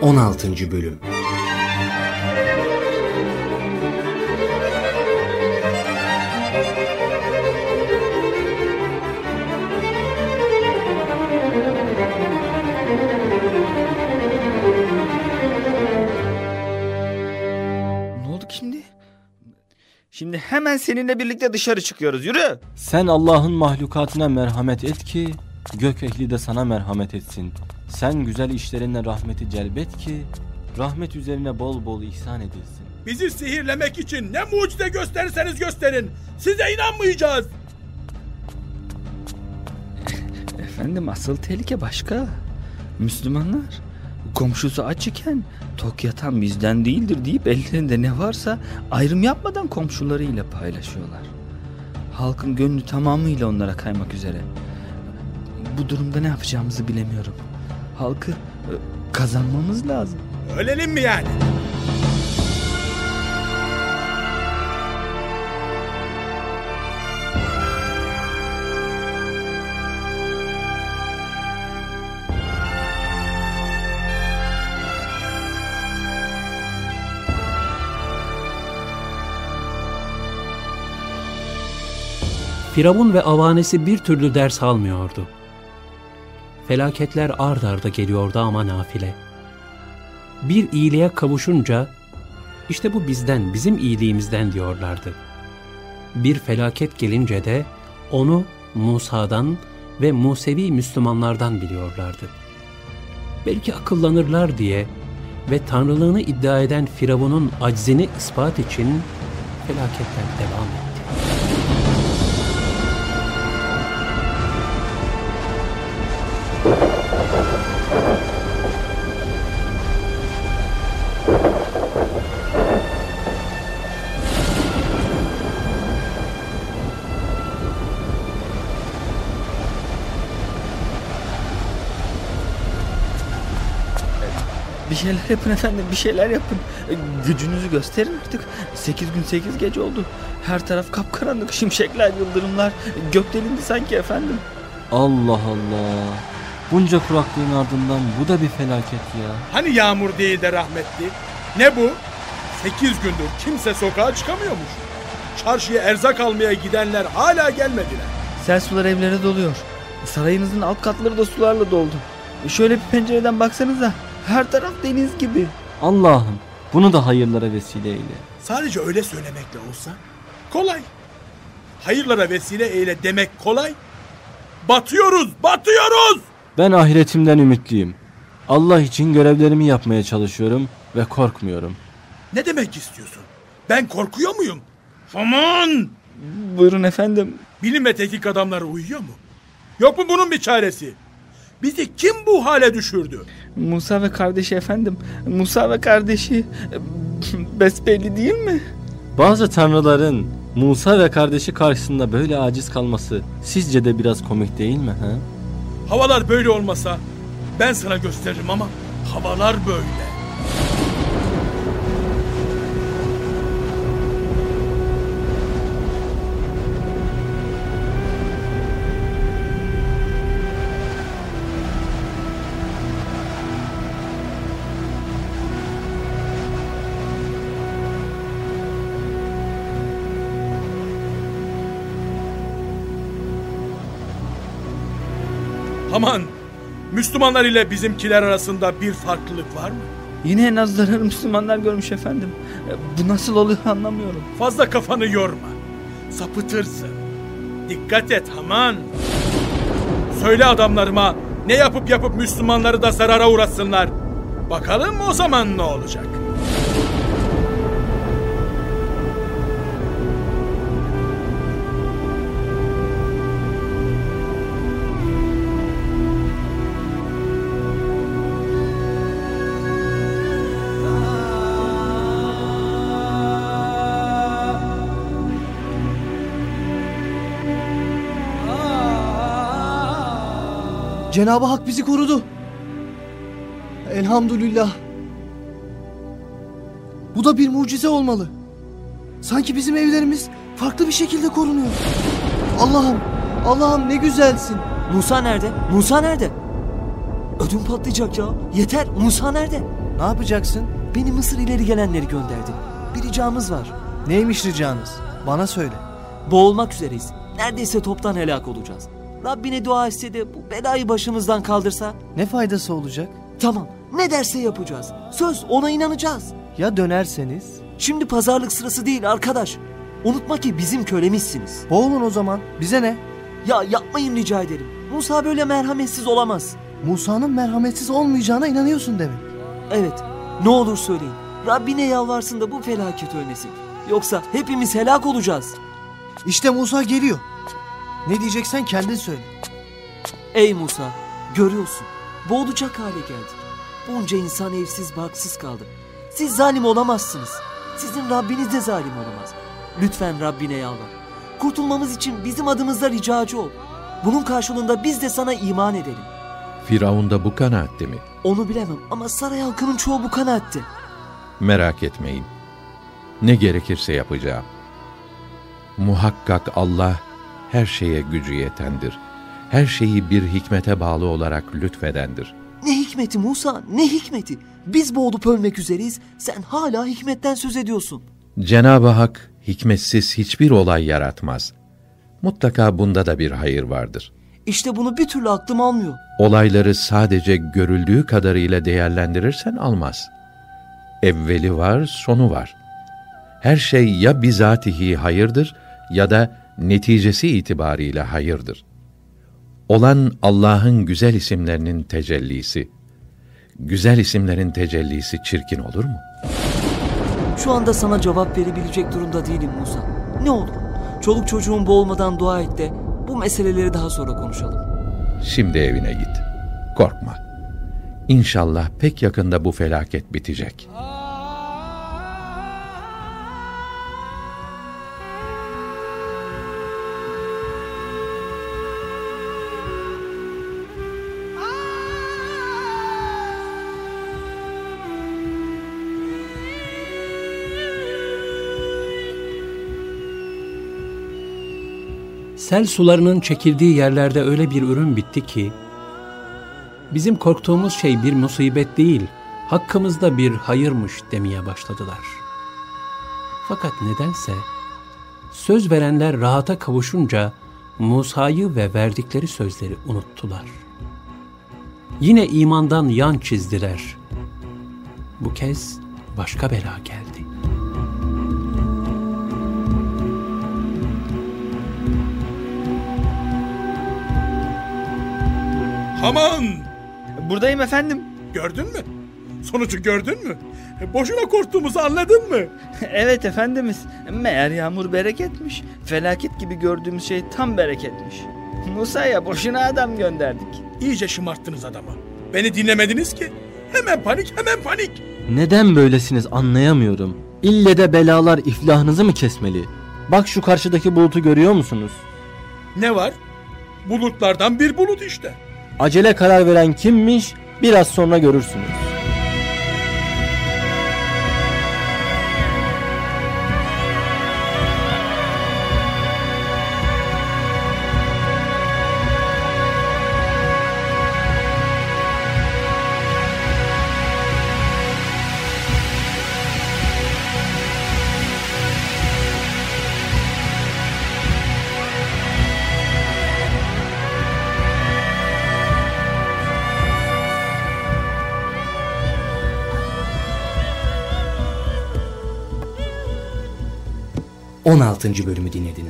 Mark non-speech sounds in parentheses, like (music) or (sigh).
16. Bölüm Ne oldu şimdi? Şimdi hemen seninle birlikte dışarı çıkıyoruz. Yürü. Sen Allah'ın mahlukatına merhamet et ki gök ehli de sana merhamet etsin. Sen güzel işlerinle rahmeti celbet ki rahmet üzerine bol bol ihsan edilsin. Bizi sihirlemek için ne mucize gösterirseniz gösterin. Size inanmayacağız. Efendim asıl tehlike başka. Müslümanlar komşusu aç iken tok yatan bizden değildir deyip ellerinde ne varsa ayrım yapmadan komşularıyla paylaşıyorlar. Halkın gönlü tamamıyla onlara kaymak üzere. Bu durumda ne yapacağımızı bilemiyorum. Halkı e, kazanmamız lazım. Ölelim mi yani? Firavun ve avanesi bir türlü ders almıyordu. Felaketler ard arda geliyordu ama nafile. Bir iyiliğe kavuşunca, işte bu bizden, bizim iyiliğimizden diyorlardı. Bir felaket gelince de onu Musa'dan ve Musevi Müslümanlardan biliyorlardı. Belki akıllanırlar diye ve tanrılığını iddia eden Firavun'un aczini ispat için felaketler devam etti. Bir şeyler yapın efendim, bir şeyler yapın. E, Gücünüzü gösterin artık. Sekiz gün sekiz gece oldu. Her taraf kapkaranlık, şimşekler, yıldırımlar. Gök delindi sanki efendim. Allah Allah. Bunca kuraklığın ardından bu da bir felaket ya. Hani yağmur değil de rahmetli? Ne bu? Sekiz gündür kimse sokağa çıkamıyormuş. Çarşıya erzak almaya gidenler hala gelmediler. Sel sular evlere doluyor. Sarayınızın alt katları da sularla doldu. Şöyle bir pencereden baksanıza. Her taraf deniz gibi. Allah'ım bunu da hayırlara vesile eyle. Sadece öyle söylemekle olsa kolay. Hayırlara vesile eyle demek kolay. Batıyoruz, batıyoruz. Ben ahiretimden ümitliyim. Allah için görevlerimi yapmaya çalışıyorum ve korkmuyorum. Ne demek istiyorsun? Ben korkuyor muyum? Aman! Buyurun efendim. Bilim ve teknik adamları uyuyor mu? Yok mu bunun bir çaresi? Bizi kim bu hale düşürdü? Musa ve kardeşi efendim. Musa ve kardeşi. Besbelli değil mi? Bazı tanrıların Musa ve kardeşi karşısında böyle aciz kalması sizce de biraz komik değil mi? He? Havalar böyle olmasa ben sana gösteririm ama havalar böyle. Aman Müslümanlar ile bizimkiler arasında bir farklılık var mı? Yine en az zarar (laughs) Müslümanlar görmüş efendim. E, Bu nasıl oluyor anlamıyorum. Fazla kafanı yorma. Sapıtırsın. Dikkat et aman. Söyle adamlarıma ne yapıp yapıp Müslümanları da zarara uğratsınlar. Bakalım o zaman ne olacak? Cenab-ı Hak bizi korudu. Elhamdülillah. Bu da bir mucize olmalı. Sanki bizim evlerimiz farklı bir şekilde korunuyor. Allah'ım, Allah'ım ne güzelsin. Musa nerede? Musa nerede? Ödüm patlayacak ya. Yeter. Musa nerede? Ne yapacaksın? Beni Mısır ileri gelenleri gönderdi. Bir ricamız var. Neymiş ricanız? Bana söyle. Boğulmak üzereyiz. Neredeyse toptan helak olacağız. Rabbine dua etse de bu belayı başımızdan kaldırsa Ne faydası olacak? tamam ne derse yapacağız. Söz ona inanacağız. Ya dönerseniz? Şimdi pazarlık sırası değil arkadaş. Unutma ki bizim kölemizsiniz. Boğulun o zaman. Bize ne? Ya yapmayın rica ederim. Musa böyle merhametsiz olamaz. Musa'nın merhametsiz olmayacağına inanıyorsun demek. Evet ne olur söyleyin. Rabbine yalvarsın da bu felaket ölmesin. Yoksa hepimiz helak olacağız. İşte Musa geliyor. Ne diyeceksen kendin söyle. Ey Musa görüyorsun boğulacak hale geldik. Bunca insan evsiz barksız kaldı. Siz zalim olamazsınız. Sizin Rabbiniz de zalim olamaz. Lütfen Rabbine yalvar. Kurtulmamız için bizim adımızda ricacı ol. Bunun karşılığında biz de sana iman edelim. Firavun da bu kanaatte mi? Onu bilemem ama saray halkının çoğu bu kanaatte. Merak etmeyin. Ne gerekirse yapacağım. Muhakkak Allah her şeye gücü yetendir. Her şeyi bir hikmete bağlı olarak lütfedendir. Ne hikmeti Musa ne hikmeti. Biz boğulup ölmek üzereyiz sen hala hikmetten söz ediyorsun. Cenab-ı Hak hikmetsiz hiçbir olay yaratmaz. Mutlaka bunda da bir hayır vardır. İşte bunu bir türlü aklım almıyor. Olayları sadece görüldüğü kadarıyla değerlendirirsen almaz. Evveli var, sonu var. Her şey ya bizatihi hayırdır ya da neticesi itibariyle hayırdır. Olan Allah'ın güzel isimlerinin tecellisi. Güzel isimlerin tecellisi çirkin olur mu? Şu anda sana cevap verebilecek durumda değilim Musa. Ne olur çoluk çocuğun boğulmadan dua et de bu meseleleri daha sonra konuşalım. Şimdi evine git. Korkma. İnşallah pek yakında bu felaket bitecek. Sel sularının çekildiği yerlerde öyle bir ürün bitti ki, bizim korktuğumuz şey bir musibet değil, hakkımızda bir hayırmış demeye başladılar. Fakat nedense, söz verenler rahata kavuşunca Musa'yı ve verdikleri sözleri unuttular. Yine imandan yan çizdiler. Bu kez başka bela geldi. Haman! Buradayım efendim. Gördün mü? Sonucu gördün mü? Boşuna korktuğumuzu anladın mı? (laughs) evet efendimiz. Meğer yağmur bereketmiş. Felaket gibi gördüğümüz şey tam bereketmiş. Musa'ya boşuna adam gönderdik. İyice şımarttınız adamı. Beni dinlemediniz ki. Hemen panik, hemen panik. Neden böylesiniz anlayamıyorum. İlle de belalar iflahınızı mı kesmeli? Bak şu karşıdaki bulutu görüyor musunuz? Ne var? Bulutlardan bir bulut işte. Acele karar veren kimmiş biraz sonra görürsünüz. On altıncı bölümü dinlediniz.